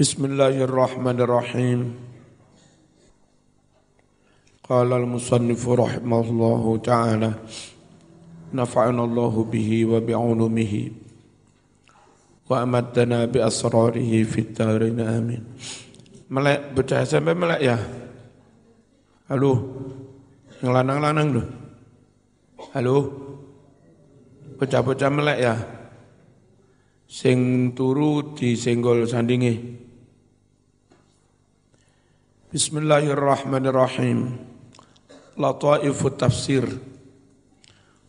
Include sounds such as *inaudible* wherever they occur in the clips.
Bismillahirrahmanirrahim. Qala al-musannif rahimahullahu ta'ala nafa'ana Allah bihi wa bi'ulumihi wa amaddana bi asrarihi fit darin amin. Melek bocah sampai melek ya. Halo. Yang lanang-lanang. Halo. Bocah-bocah melek ya. Sing turu disenggol sandingi. Bismillahirrahmanirrahim. Lataifu tafsir.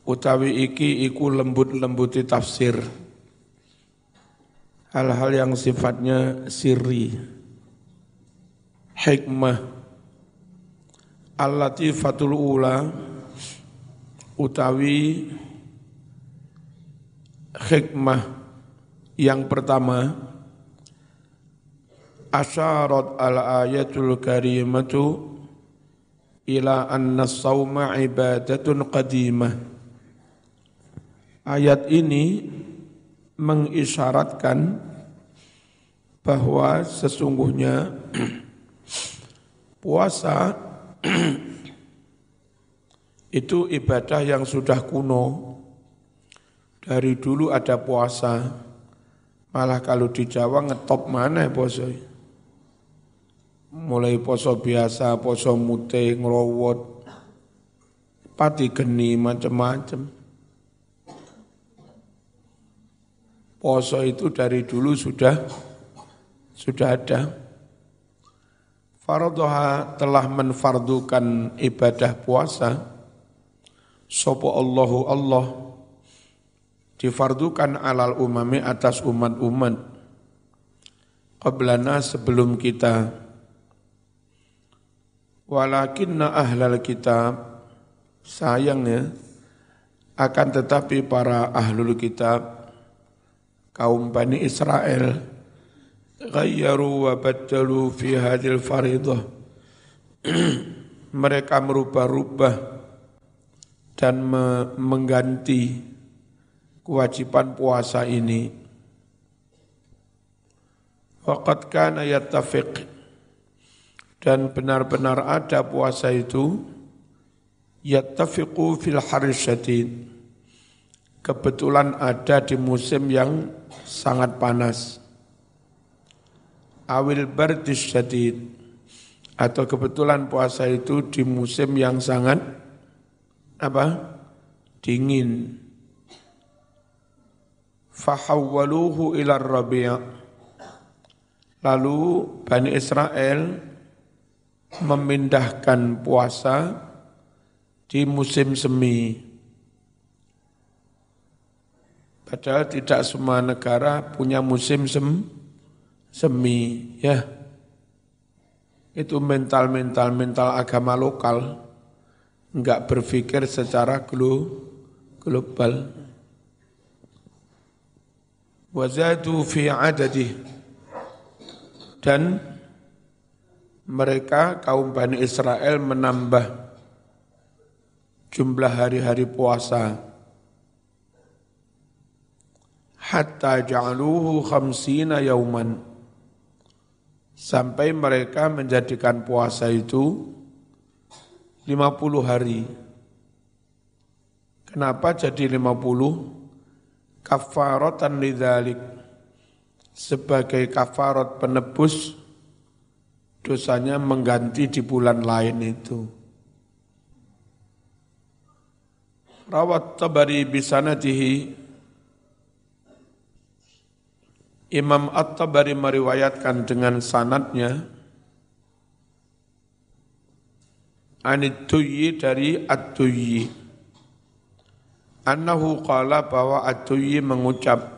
Utawi iki iku lembut-lembuti tafsir. Hal-hal yang sifatnya sirri. Hikmah. Al-latifatul ula. Utawi hikmah yang pertama asyarat al-ayatul karimatu ila anna sawma ibadatun qadimah. Ayat ini mengisyaratkan bahwa sesungguhnya *clears throat* puasa *clears throat* itu ibadah yang sudah kuno. Dari dulu ada puasa, malah kalau di Jawa ngetop mana ya puasa? Mulai poso biasa, poso mute, ngerowot, pati geni macam-macam. Poso itu dari dulu sudah sudah ada. Fardhoha telah menfardukan ibadah puasa. Sopo Allahu Allah difardukan alal umami atas umat-umat. Qablana sebelum kita Walakinna ahlal kitab sayangnya akan tetapi para ahlul kitab kaum Bani Israel ghayyaru wa baddalu fi hadil faridah. *clears throat* Mereka merubah-rubah dan mengganti kewajiban puasa ini. Waqad kana yattafiq dan benar-benar ada puasa itu yattafiqu fil harisyadid kebetulan ada di musim yang sangat panas. Awil bardis syadid. Atau kebetulan puasa itu di musim yang sangat apa? Dingin. Fahawwaluhu ila rabi' lalu Bani Israel memindahkan puasa di musim semi. Padahal tidak semua negara punya musim sem, semi, ya. Itu mental-mental mental agama lokal, enggak berpikir secara glo, global. Wazadu fi adadih. Dan mereka kaum Bani Israel menambah jumlah hari-hari puasa hatta ja'aluhu khamsina yauman sampai mereka menjadikan puasa itu 50 hari. Kenapa jadi 50? Kafaratan lidzalik sebagai kafarat penebus dosanya mengganti di bulan lain itu. Rawat Tabari bisanatihi. Imam At-Tabari meriwayatkan dengan sanatnya. Anituyi dari At-Tuyyi Annahu qala bahwa At-Tuyyi mengucap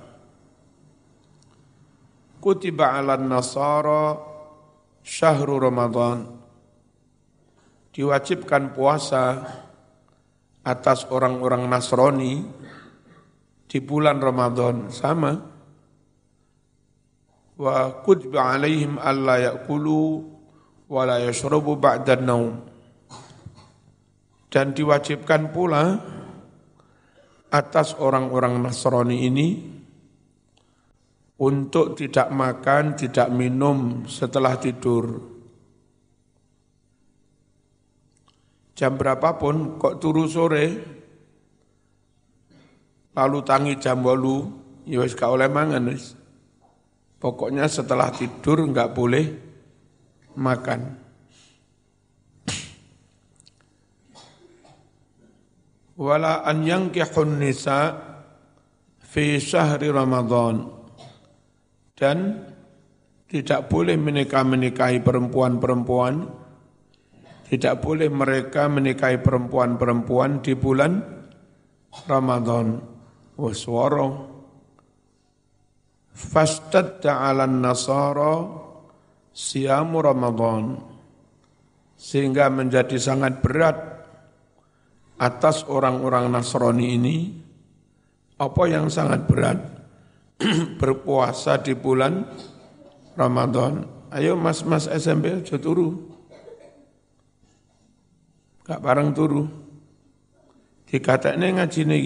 Kutiba ala nasara syahrul Ramadan. Diwajibkan puasa atas orang-orang Nasrani di bulan Ramadan. Sama. Wa kutba alaihim alla yakulu wa la yashrabu ba'da naum. Dan diwajibkan pula atas orang-orang Nasrani ini untuk tidak makan, tidak minum setelah tidur. Jam berapapun kok turu sore, lalu tangi jam bolu, ya wis oleh mangan wis. Pokoknya setelah tidur enggak boleh makan. Wala an yankihun nisa fi syahri Ramadan dan tidak boleh menikah-menikahi perempuan-perempuan, tidak boleh mereka menikahi perempuan-perempuan di bulan Ramadan. Waswara. Fastadda ala nasara siamu Ramadan. Sehingga menjadi sangat berat atas orang-orang Nasrani ini. Apa yang sangat berat? *clears throat* berpuasa di bulan Ramadan. Ayo mas-mas SMP aja turu. Gak bareng turu. Dikataknya ngaji nih.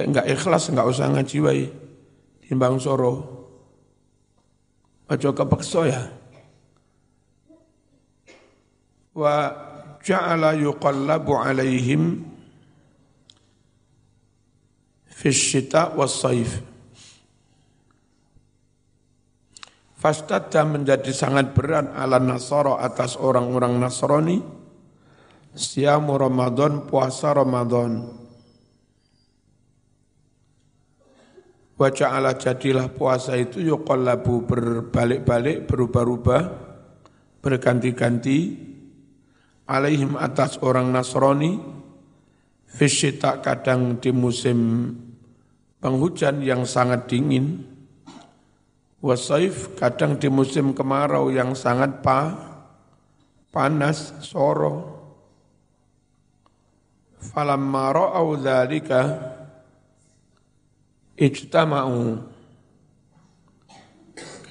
Enggak ikhlas, enggak usah ngaji wae. Timbang soro. Aja kepeksa ya. Wa ja'ala yuqallabu alaihim fi syita was saif Fastada menjadi sangat berat ala Nasara atas orang-orang Nasrani. Siamu Ramadan, puasa Ramadan. Wajah Allah jadilah puasa itu yuqallabu berbalik-balik, berubah-ubah, berganti-ganti. Alaihim atas orang Nasrani. Fisyita kadang di musim penghujan yang sangat dingin Wasaif kadang di musim kemarau yang sangat pa, panas, soro. Falamma ra'au dzalika ijtama'u.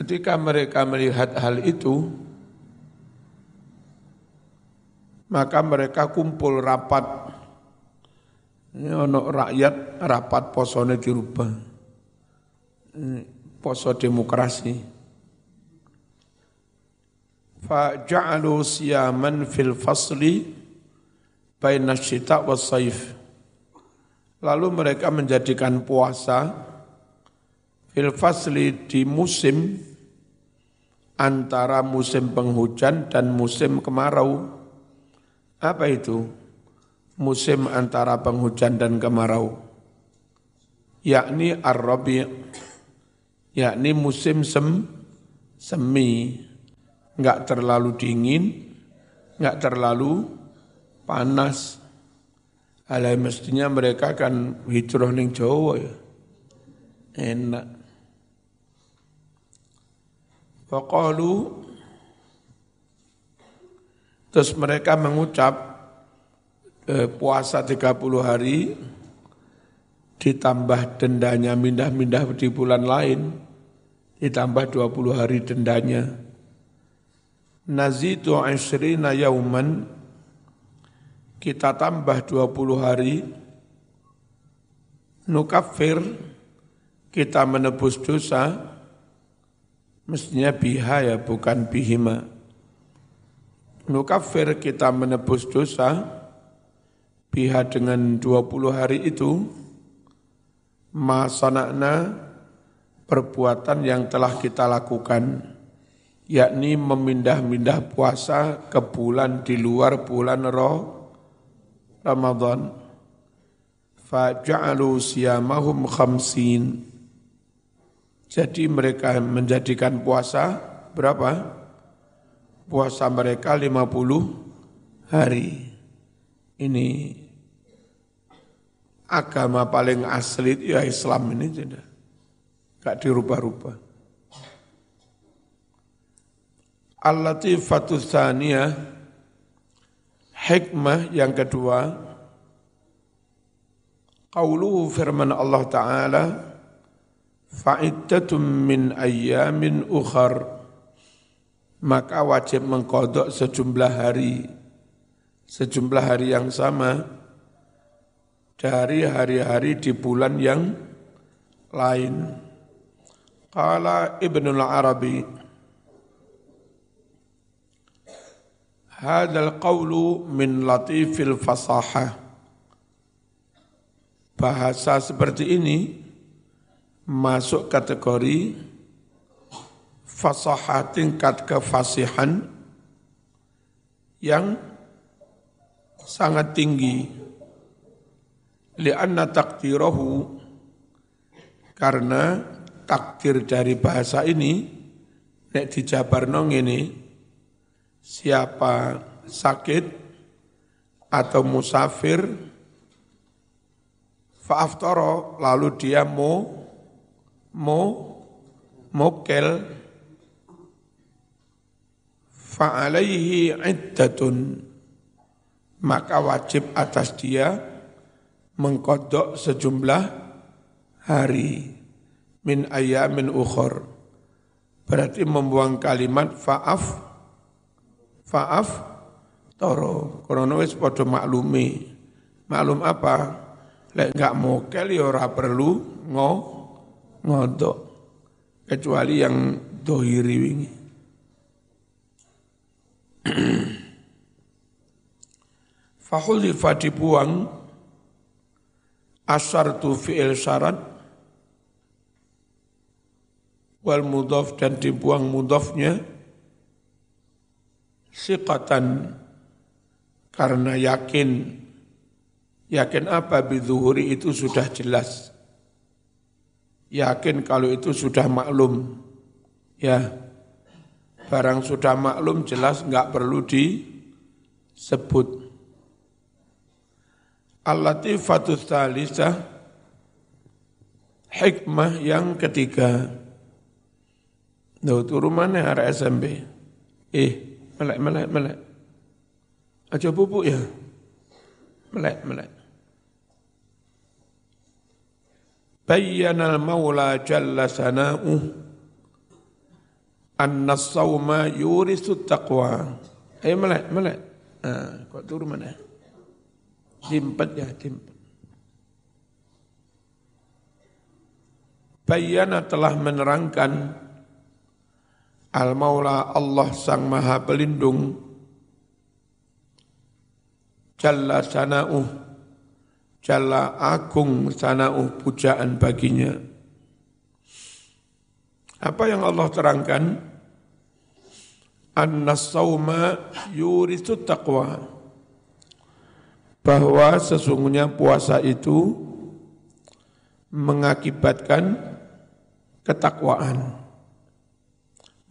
Ketika mereka melihat hal itu, maka mereka kumpul rapat. Ini rakyat rapat posone dirubah. Poso demokrasi. Faja'alu siyaman fil fasli baina syita wa saif. Lalu mereka menjadikan puasa fil fasli di musim antara musim penghujan dan musim kemarau. Apa itu? Musim antara penghujan dan kemarau. Yakni ar-rabi' yakni musim sem, semi, enggak terlalu dingin, enggak terlalu panas. Alai mestinya mereka kan hijrah ning Jawa ya. Enak. Faqalu terus mereka mengucap eh, puasa 30 hari ditambah dendanya mindah-mindah di bulan lain, ditambah 20 hari dendanya. Nazitu asrina yauman, kita tambah 20 hari, nukafir, kita menebus dosa, mestinya biha ya bukan bihima. Nukafir kita menebus dosa, biha dengan 20 hari itu, masanakna perbuatan yang telah kita lakukan, yakni memindah-mindah puasa ke bulan di luar bulan roh Ramadan. Faja'alu siyamahum khamsin. Jadi mereka menjadikan puasa berapa? Puasa mereka 50 hari. Ini agama paling asli ya Islam ini tidak. Gak dirubah-rubah. Al-Latifatul Thaniyah, hikmah yang kedua, Qauluhu firman Allah Ta'ala, Fa'iddatum min ayyamin ukhar, maka wajib mengkodok sejumlah hari, sejumlah hari yang sama, dari hari-hari di bulan yang lain. Qala Ibnu Arabi Hadal qawlu min latifil fasahah Bahasa seperti ini masuk kategori fasahah tingkat kefasihan yang sangat tinggi lianna takdirahu karena takdir dari bahasa ini nek dijabarno ini siapa sakit atau musafir faaftoro lalu dia mau mo mokel fa'alaihi iddatun. Maka wajib atas dia mengkodok sejumlah hari min ayamin ukhor berarti membuang kalimat fa'af fa'af toro. Krono wis padha maklumi. Maklum apa? Lek enggak mokel ya ora perlu ngo ngodok kecuali yang dohiri wingi. *clears throat* Fahulifa dibuang tu fi'il syarat wal mudhaf dan dibuang mudhafnya siqatan karena yakin yakin apa biduhuri itu sudah jelas yakin kalau itu sudah maklum. Ya, barang sudah maklum jelas nggak perlu disebut. Al-Latifatul Thalithah Hikmah yang ketiga Duh, turun mana arah SMB? Eh, melek, melek, melek. Aja pupuk ya? Melek, melek. bayyana al-maula jalla sana'uh anna sawma yurisu taqwa ayo melek melek ah, kok turun mana timpet ya timpet Bayyana telah menerangkan Al-Maula Allah Sang Maha Pelindung Jalla sana'uh Jalla agung sana'uh pujaan baginya. Apa yang Allah terangkan? An-nasawma yurisu taqwa. Bahwa sesungguhnya puasa itu mengakibatkan ketakwaan.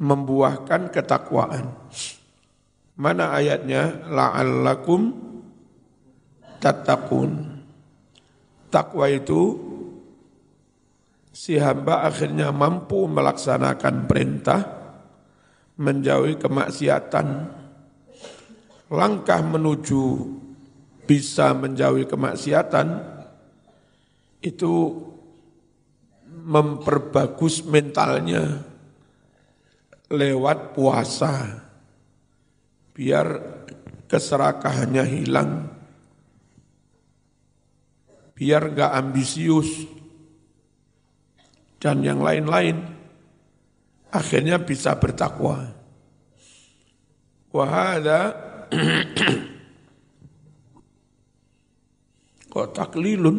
Membuahkan ketakwaan. Mana ayatnya? La'allakum tattaqun. Takwa itu si hamba akhirnya mampu melaksanakan perintah, menjauhi kemaksiatan. Langkah menuju bisa menjauhi kemaksiatan itu memperbagus mentalnya lewat puasa. Biar keserakahannya hilang. Biar enggak ambisius. Dan yang lain-lain. Akhirnya bisa bertakwa. Wahada *clears throat* kok taklilun?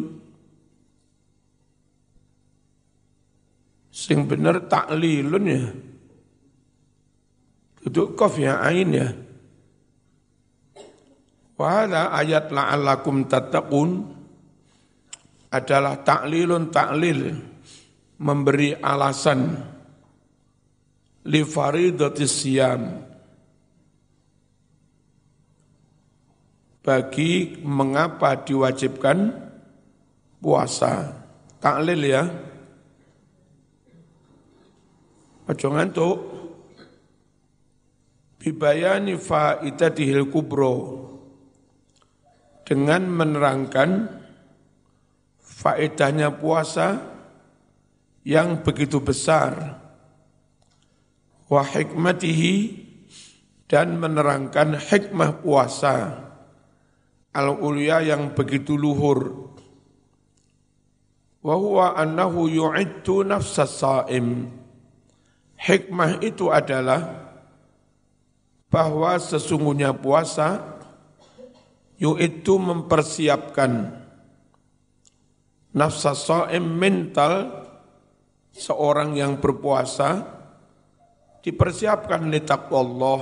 Sing bener taklilun ya. Duduk kof ya ain ya. Wahada ayat la'allakum tattaqun adalah taklilun taklil memberi alasan li faridatis siyam bagi mengapa diwajibkan puasa? Taklil ya. Ojo ngantuk. Bibayani faidatihil kubro. Dengan menerangkan faedahnya puasa yang begitu besar. Wa hikmatihi dan menerangkan hikmah puasa al-ulya yang begitu luhur wa huwa annahu yu'iddu nafsas saim Hikmah itu adalah bahwa sesungguhnya puasa yaitu mempersiapkan nafsa so'im mental seorang yang berpuasa dipersiapkan li Allah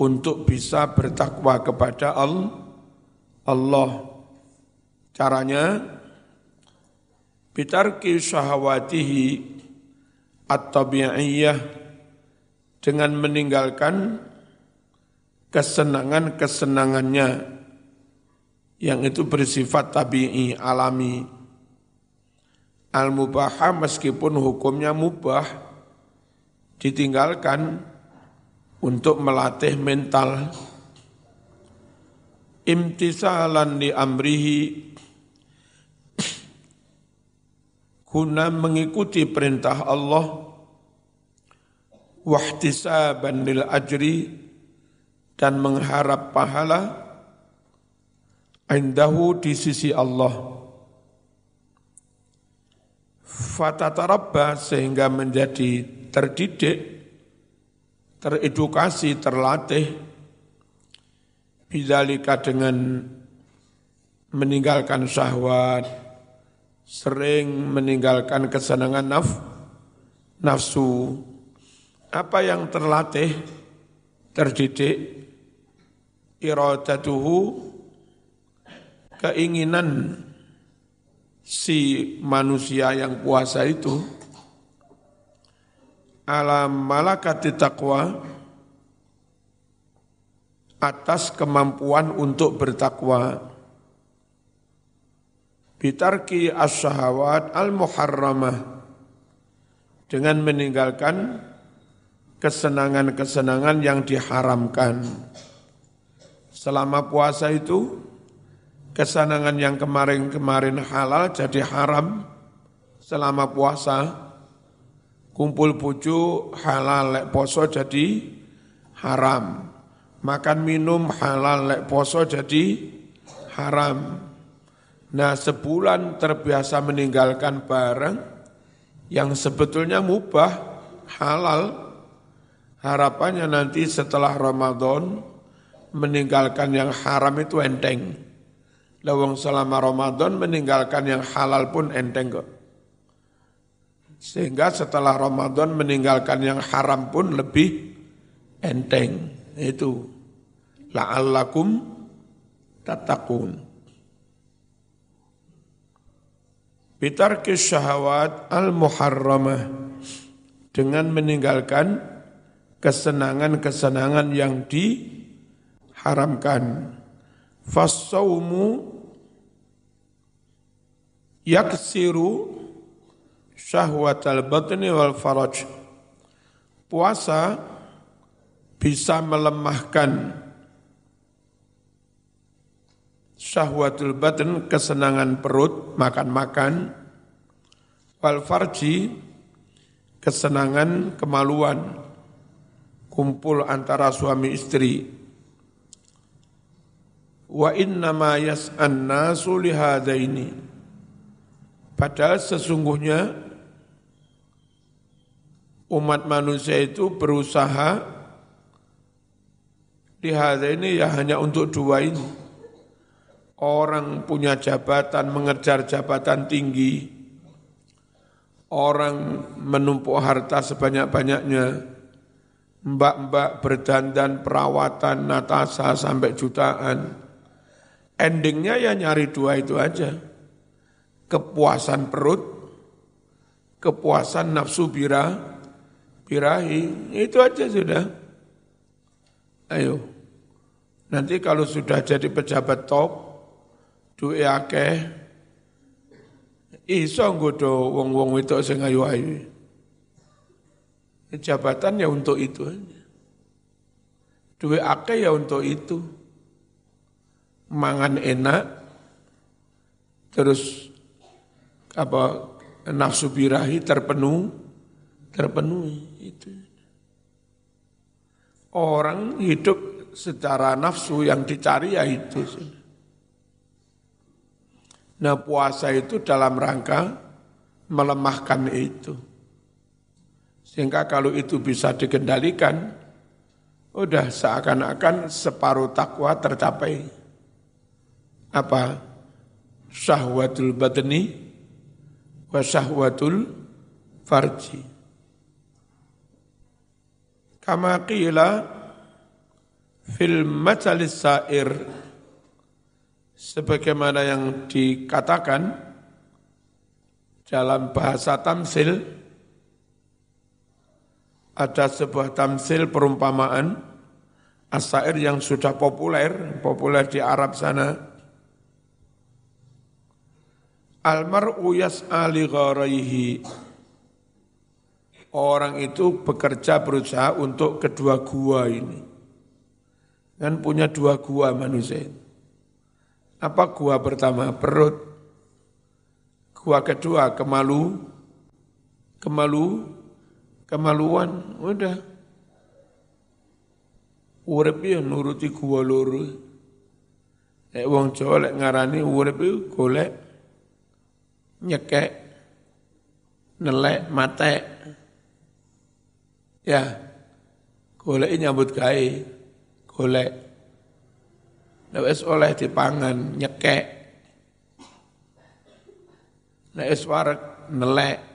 untuk bisa bertakwa kepada Allah. Caranya bitarki syahwatihi at-tabi'iyah dengan meninggalkan kesenangan-kesenangannya yang itu bersifat tabi'i alami. Al mubah meskipun hukumnya mubah ditinggalkan untuk melatih mental imtisalan di amrihi. Guna mengikuti perintah Allah. Wahtisaban lil ajri. Dan mengharap pahala. Indahu di sisi Allah. Fatatarabba sehingga menjadi terdidik teredukasi terlatih bidzalika dengan meninggalkan syahwat sering meninggalkan kesenangan naf nafsu. Apa yang terlatih terdidik? Iradatuhu keinginan si manusia yang puasa itu. Alam malakat takwa atas kemampuan untuk bertakwa bitarki as-syahawat al-muharramah dengan meninggalkan kesenangan-kesenangan yang diharamkan selama puasa itu kesenangan yang kemarin-kemarin halal jadi haram selama puasa. Kumpul bucu halal lek poso jadi haram. Makan minum halal lek poso jadi haram. Nah sebulan terbiasa meninggalkan barang yang sebetulnya mubah, halal. Harapannya nanti setelah Ramadan meninggalkan yang haram itu enteng Lawang selama Ramadan meninggalkan yang halal pun enteng kok. Sehingga setelah Ramadan meninggalkan yang haram pun lebih enteng. Itu la'allakum tatakun. Bitarki syahwat al-muharramah dengan meninggalkan kesenangan-kesenangan yang diharamkan. Fasaumu yaksiru syahwatal batni wal faraj. Puasa bisa melemahkan syahwatul batin, kesenangan perut, makan-makan, wal farji, kesenangan kemaluan, kumpul antara suami istri, wa inna ma yas'an nasu lihadaini. Padahal sesungguhnya umat manusia itu berusaha lihadaini ya hanya untuk dua ini. Orang punya jabatan mengejar jabatan tinggi. Orang menumpuk harta sebanyak-banyaknya. Mbak-mbak berdandan perawatan natasa sampai jutaan. Endingnya ya nyari dua itu aja. Kepuasan perut, kepuasan nafsu bira, birahi, itu aja sudah. Ayo, nanti kalau sudah jadi pejabat top, duwe akeh, iso nggodo wong-wong itu sing ayu-ayu. Jabatan ya untuk itu aja. Duwe akeh ya untuk itu mangan enak, terus apa nafsu birahi terpenuh, terpenuhi itu. Orang hidup secara nafsu yang dicari ya itu. Nah puasa itu dalam rangka melemahkan itu. Sehingga kalau itu bisa dikendalikan, udah seakan-akan separuh takwa tercapai. Apa? Syahwatul badni wa syahwatul farji. Kama qila fil majalis sair sebagaimana yang dikatakan dalam bahasa tamsil ada sebuah tamsil perumpamaan asair yang sudah populer, populer di Arab sana. Almar'u yas'ali. Orang itu bekerja berusaha untuk kedua gua ini. Kan punya dua gua manusia. Apa gua pertama? Perut. Gua kedua kemalu. Kemalu kemaluan, udah. Urip ya nuruti gua loro. Nek wong Jawa lek ngarani urip iku golek nyekek nelek mate. Ya. Golek nyambut gawe, golek. Nek wis oleh dipangan nyekek. Nek wis wareg nelek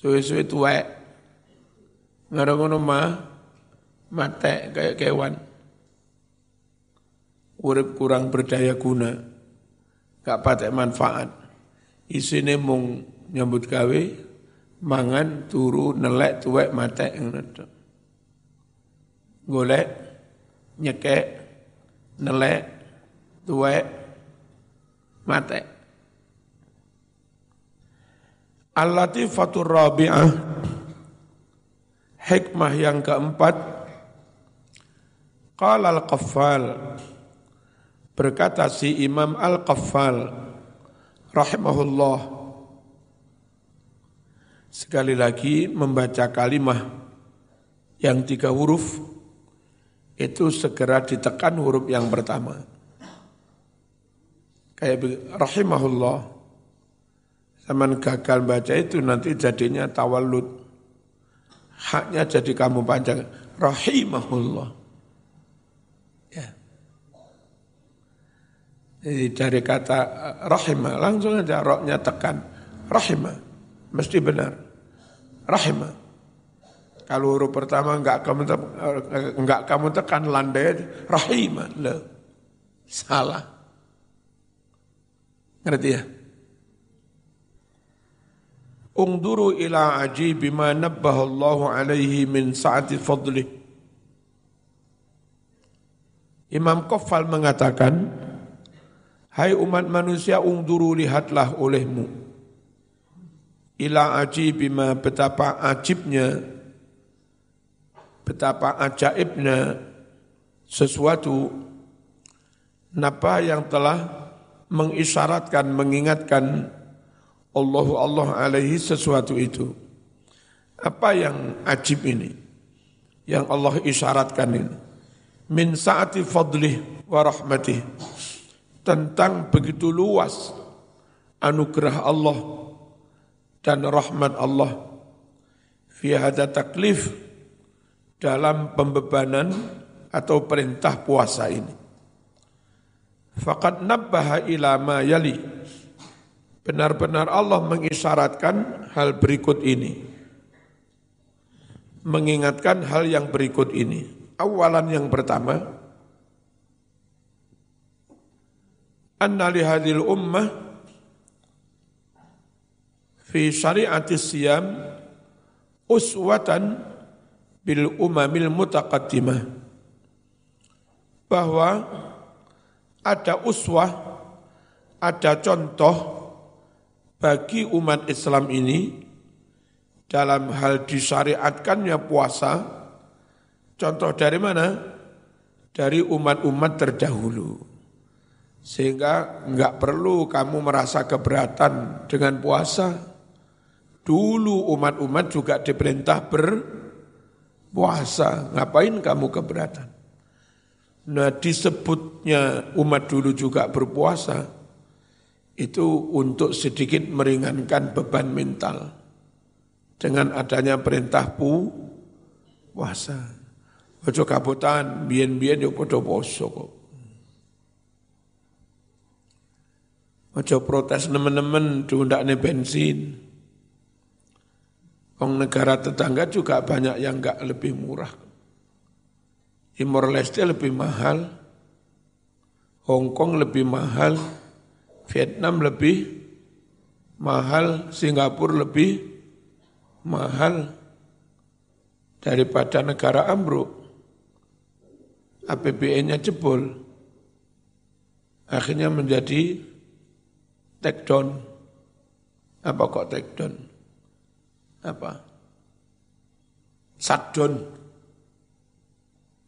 Suwe-suwe tuwek. Ngono-ngono mah mate kayak kewan. Urip kurang berdaya guna. Gak patek manfaat. Isine mung nyambut gawe, mangan, turu, nelek, tuwek, mate ngono Golek, nyekek, nelek, tuwek, mate. Al-Latifatur Rabi'ah Hikmah yang keempat Qala Al-Qaffal Berkata si Imam Al-Qaffal Rahimahullah Sekali lagi membaca kalimah yang tiga huruf itu segera ditekan huruf yang pertama. Kayak rahimahullah Zaman gagal baca itu nanti jadinya tawalud. Haknya jadi kamu panjang. Rahimahullah. Ya. Jadi dari kata eh, rahimah, langsung aja rohnya tekan. Rahimah. Mesti benar. Rahimah. Kalau huruf pertama enggak kamu eh, enggak kamu tekan landai rahimah. Loh. Salah. Ngerti ya? Ungduru ila ajibi ma nabbahallahu alaihi min sa'ati fadlih. Imam Kofal mengatakan, Hai umat manusia, ungduru lihatlah olehmu. Ila ajibi ma betapa ajibnya, betapa ajaibnya sesuatu napa yang telah mengisyaratkan, mengingatkan Allahu Allah alaihi sesuatu itu. Apa yang ajib ini? Yang Allah isyaratkan ini. Min saati fadlih wa rahmatih. Tentang begitu luas anugerah Allah dan rahmat Allah. Fi hada taklif dalam pembebanan atau perintah puasa ini. Fakat nabbaha ila ma yali Benar-benar Allah mengisyaratkan hal berikut ini. Mengingatkan hal yang berikut ini. Awalan yang pertama, anna lihadil ummah fi syari'ati siyam uswatan bil umamil mutaqaddimah bahwa ada uswah, ada contoh bagi umat Islam ini dalam hal disyariatkannya puasa, contoh dari mana? Dari umat-umat terdahulu. Sehingga enggak perlu kamu merasa keberatan dengan puasa. Dulu umat-umat juga diperintah berpuasa. Ngapain kamu keberatan? Nah disebutnya umat dulu juga berpuasa itu untuk sedikit meringankan beban mental. dengan adanya perintah pu puasa. Ojo kabutan, biyen-biyen yo padha poso kok. Ojo protes nemen-nemen diundakne bensin. Wong negara tetangga juga banyak yang enggak lebih murah. Timor Leste lebih mahal, Hong Kong lebih mahal, Vietnam lebih mahal, Singapura lebih mahal daripada negara ambruk. APBN-nya jebol. Akhirnya menjadi take down. Apa kok take down? Apa? Sadon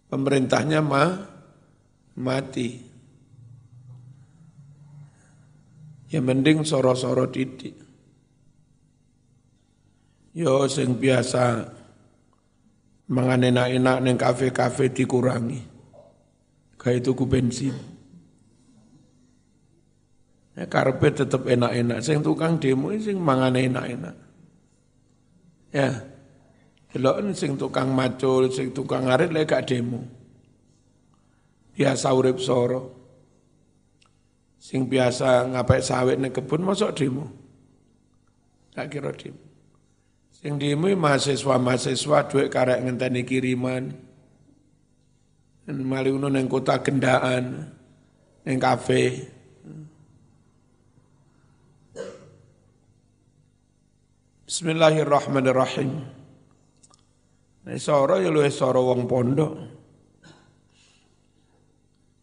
pemerintahnya ma, mati. Ya mending soro-soro titik yo sing biasa mangan enak-enak neng kafe-kafe dikurangi. Kayak itu ku bensin. Ya, karpe tetap enak-enak. Sing tukang demo sing mangan enak-enak Ya. Delok sing tukang macul, sing tukang ngarit lek gak demo. Biasa urip soro. Sing biasa ngapain sawit ning kebun masuk demo. Gak kira demo. Sing demo mahasiswa-mahasiswa duit karek ngenteni kiriman. Mali uno neng kota gendaan, neng kafe. Bismillahirrahmanirrahim. Nek soro ya luwih soro wong pondok.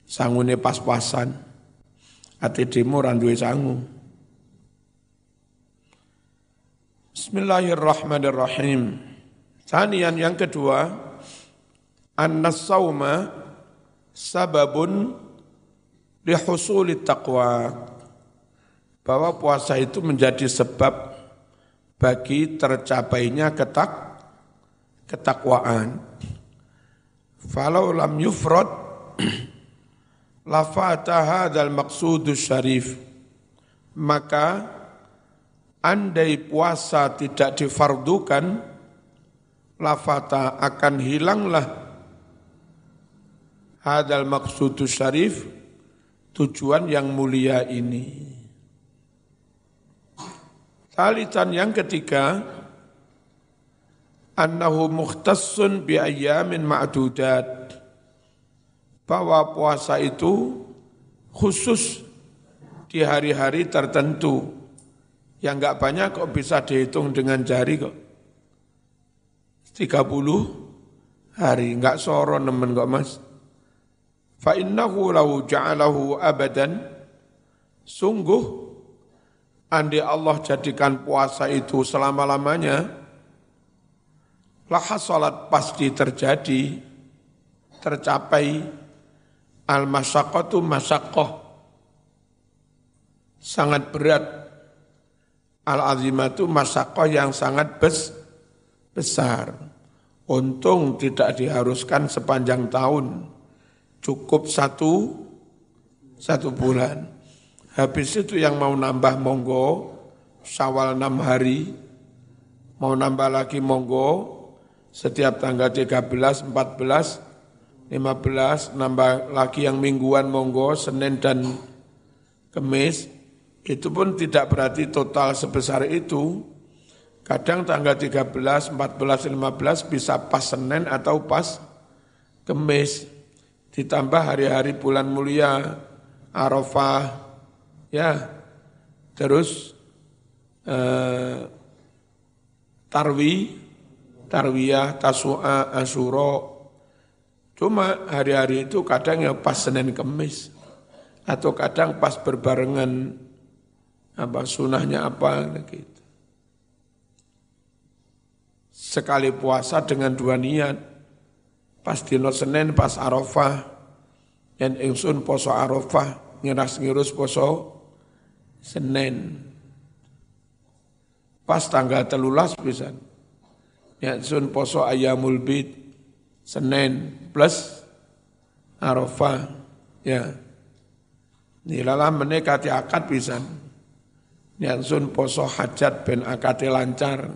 Sangune pas-pasan. Ati demo ra duwe sangu. Bismillahirrahmanirrahim. Sanian yang kedua, annas sauma sababun lihusuli taqwa. Bahwa puasa itu menjadi sebab bagi tercapainya ketak ketakwaan. Falau lam yufrad *clears throat* lafata hadzal maqsudus syarif. Maka andai puasa tidak difardukan lafata akan hilanglah hadal maksudus syarif tujuan yang mulia ini. Salitan yang ketiga, annahu mukhtassun bi ayyamin ma'dudat. Bahwa puasa itu khusus di hari-hari tertentu. Yang enggak banyak kok bisa dihitung dengan jari kok. 30 hari, enggak soro nemen kok mas. Fa innahu lau ja'alahu abadan, sungguh Andi Allah jadikan puasa itu selama-lamanya, lahas salat pasti terjadi, tercapai al-masyaqqatu masyaqqah. Sangat berat. Al-azimatu masyaqqah yang sangat bes, besar. Untung tidak diharuskan sepanjang tahun. Cukup satu, satu bulan Habis itu yang mau nambah monggo, sawal enam hari, mau nambah lagi monggo, setiap tanggal 13, 14, 15, nambah lagi yang mingguan monggo, Senin dan Kemis, itu pun tidak berarti total sebesar itu. Kadang tanggal 13, 14, 15 bisa pas Senin atau pas Kemis. Ditambah hari-hari bulan mulia, Arafah, ya terus eh, tarwi tarwiyah tasua asuro cuma hari-hari itu kadang ya pas Senin Kemis. Atau kadang pas berbarengan apa sunahnya apa gitu. Sekali puasa dengan dua niat. Pas dino Senin pas Arafah. Dan ingsun poso Arafah ngiras ngirus poso Senin. Pas tanggal telulas bisa. Ya sun poso ayamul bid. Senin plus Arafah. Ya. Nilalah menekati akad bisa. Ya sun poso hajat ben akad lancar.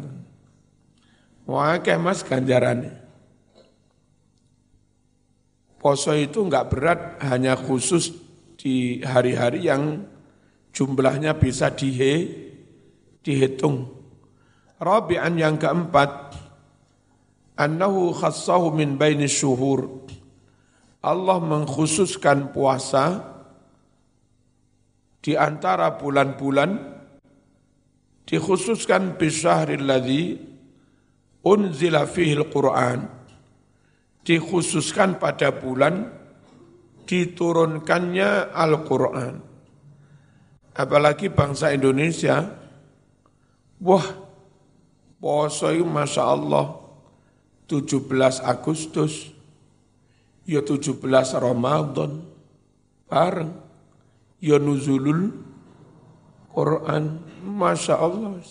Wah, mas ganjarannya. Poso itu enggak berat, hanya khusus di hari-hari yang jumlahnya bisa dihe, dihitung. Rabi'an yang keempat, annahu khassahu min baini syuhur. Allah mengkhususkan puasa di antara bulan-bulan dikhususkan bisyahril ladzi unzila fihi al-Qur'an dikhususkan pada bulan diturunkannya Al-Quran. Apalagi bangsa Indonesia, wah, poso itu Masya Allah, 17 Agustus, ya 17 Ramadan, bareng, ya nuzulul Quran, Masya Allah.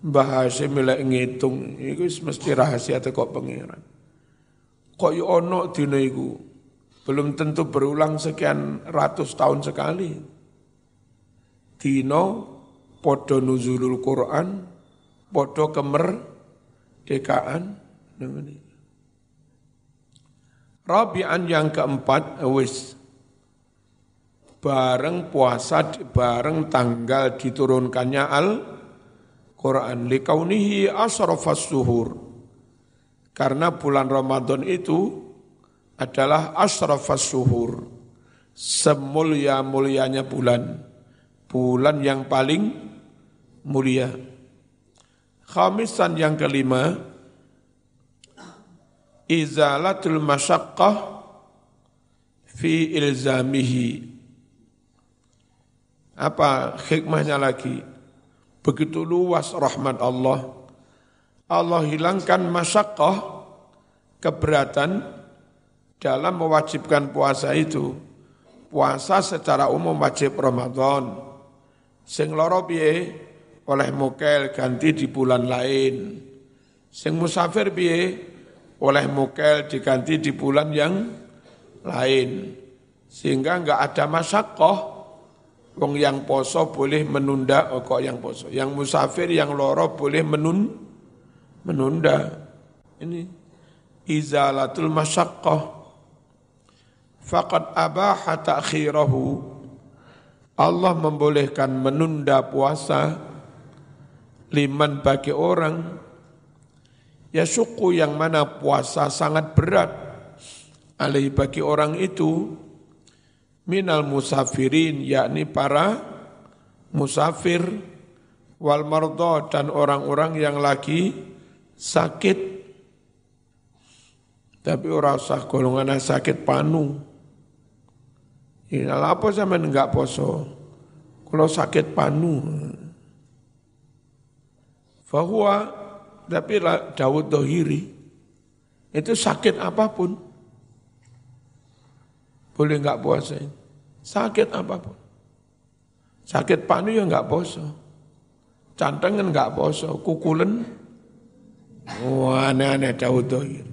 Bahasa milih ngitung, itu mesti rahasia kok pengiran kok yo ono dina iku? Belum tentu berulang sekian ratus tahun sekali. Dino podo nuzulul Quran, podo kemer dekaan. Rabi'an yang keempat, wis bareng puasa, bareng tanggal diturunkannya al Quran likaunihi asrafas suhur karena bulan Ramadan itu adalah asrafas suhur. Semulia-mulianya bulan. Bulan yang paling mulia. Khamisan yang kelima, izalatul masyaqqah fi ilzamihi. Apa hikmahnya lagi? Begitu luas rahmat Allah Allah hilangkan masyakoh, keberatan dalam mewajibkan puasa itu. Puasa secara umum wajib Ramadan. Sing loro piye oleh mukel ganti di bulan lain. Sing musafir piye oleh mukel diganti di bulan yang lain. Sehingga enggak ada masyakoh, Wong yang poso boleh menunda, oh kok yang poso. Yang musafir, yang loro boleh menunda menunda. Ini izalatul masyaqqah. Faqad abaha ta'khirahu. Allah membolehkan menunda puasa liman bagi orang. Ya suku yang mana puasa sangat berat. Alih bagi orang itu minal musafirin yakni para musafir wal mardo dan orang-orang yang lagi sakit. Tapi orang usah golongan sakit panu. Ini apa sama enggak poso? Kalau sakit panu. Bahwa tapi Dawud Dohiri itu sakit apa pun boleh enggak puasa. Sakit apa pun. Sakit panu ya enggak poso. Cantengan enggak poso, kukulen Wah, aneh-aneh Daud Dohir.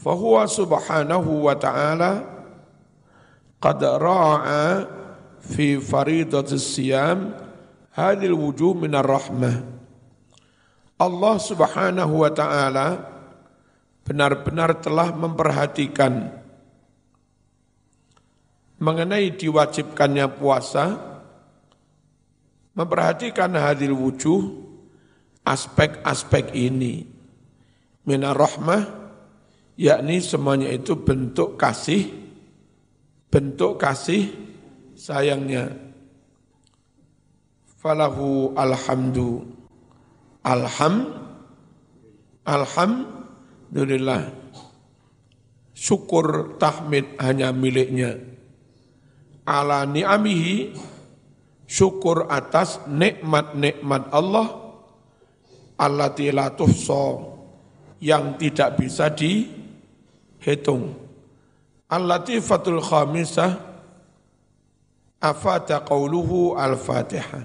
Fahuwa subhanahu wa ta'ala qad ra'a fi faridat siyam hadil wujuh minar rahmah. Allah subhanahu wa ta'ala benar-benar telah memperhatikan mengenai diwajibkannya puasa memperhatikan hadil wujuh aspek-aspek ini minar rahmah yakni semuanya itu bentuk kasih bentuk kasih sayangnya. Falahu alhamdu alham alhamdulillah. Syukur tahmid hanya miliknya. Ala ni'amihi syukur atas nikmat-nikmat Allah allati la yang tidak bisa dihitung. Al-latifatul khamisah afata qawluhu al-fatihah.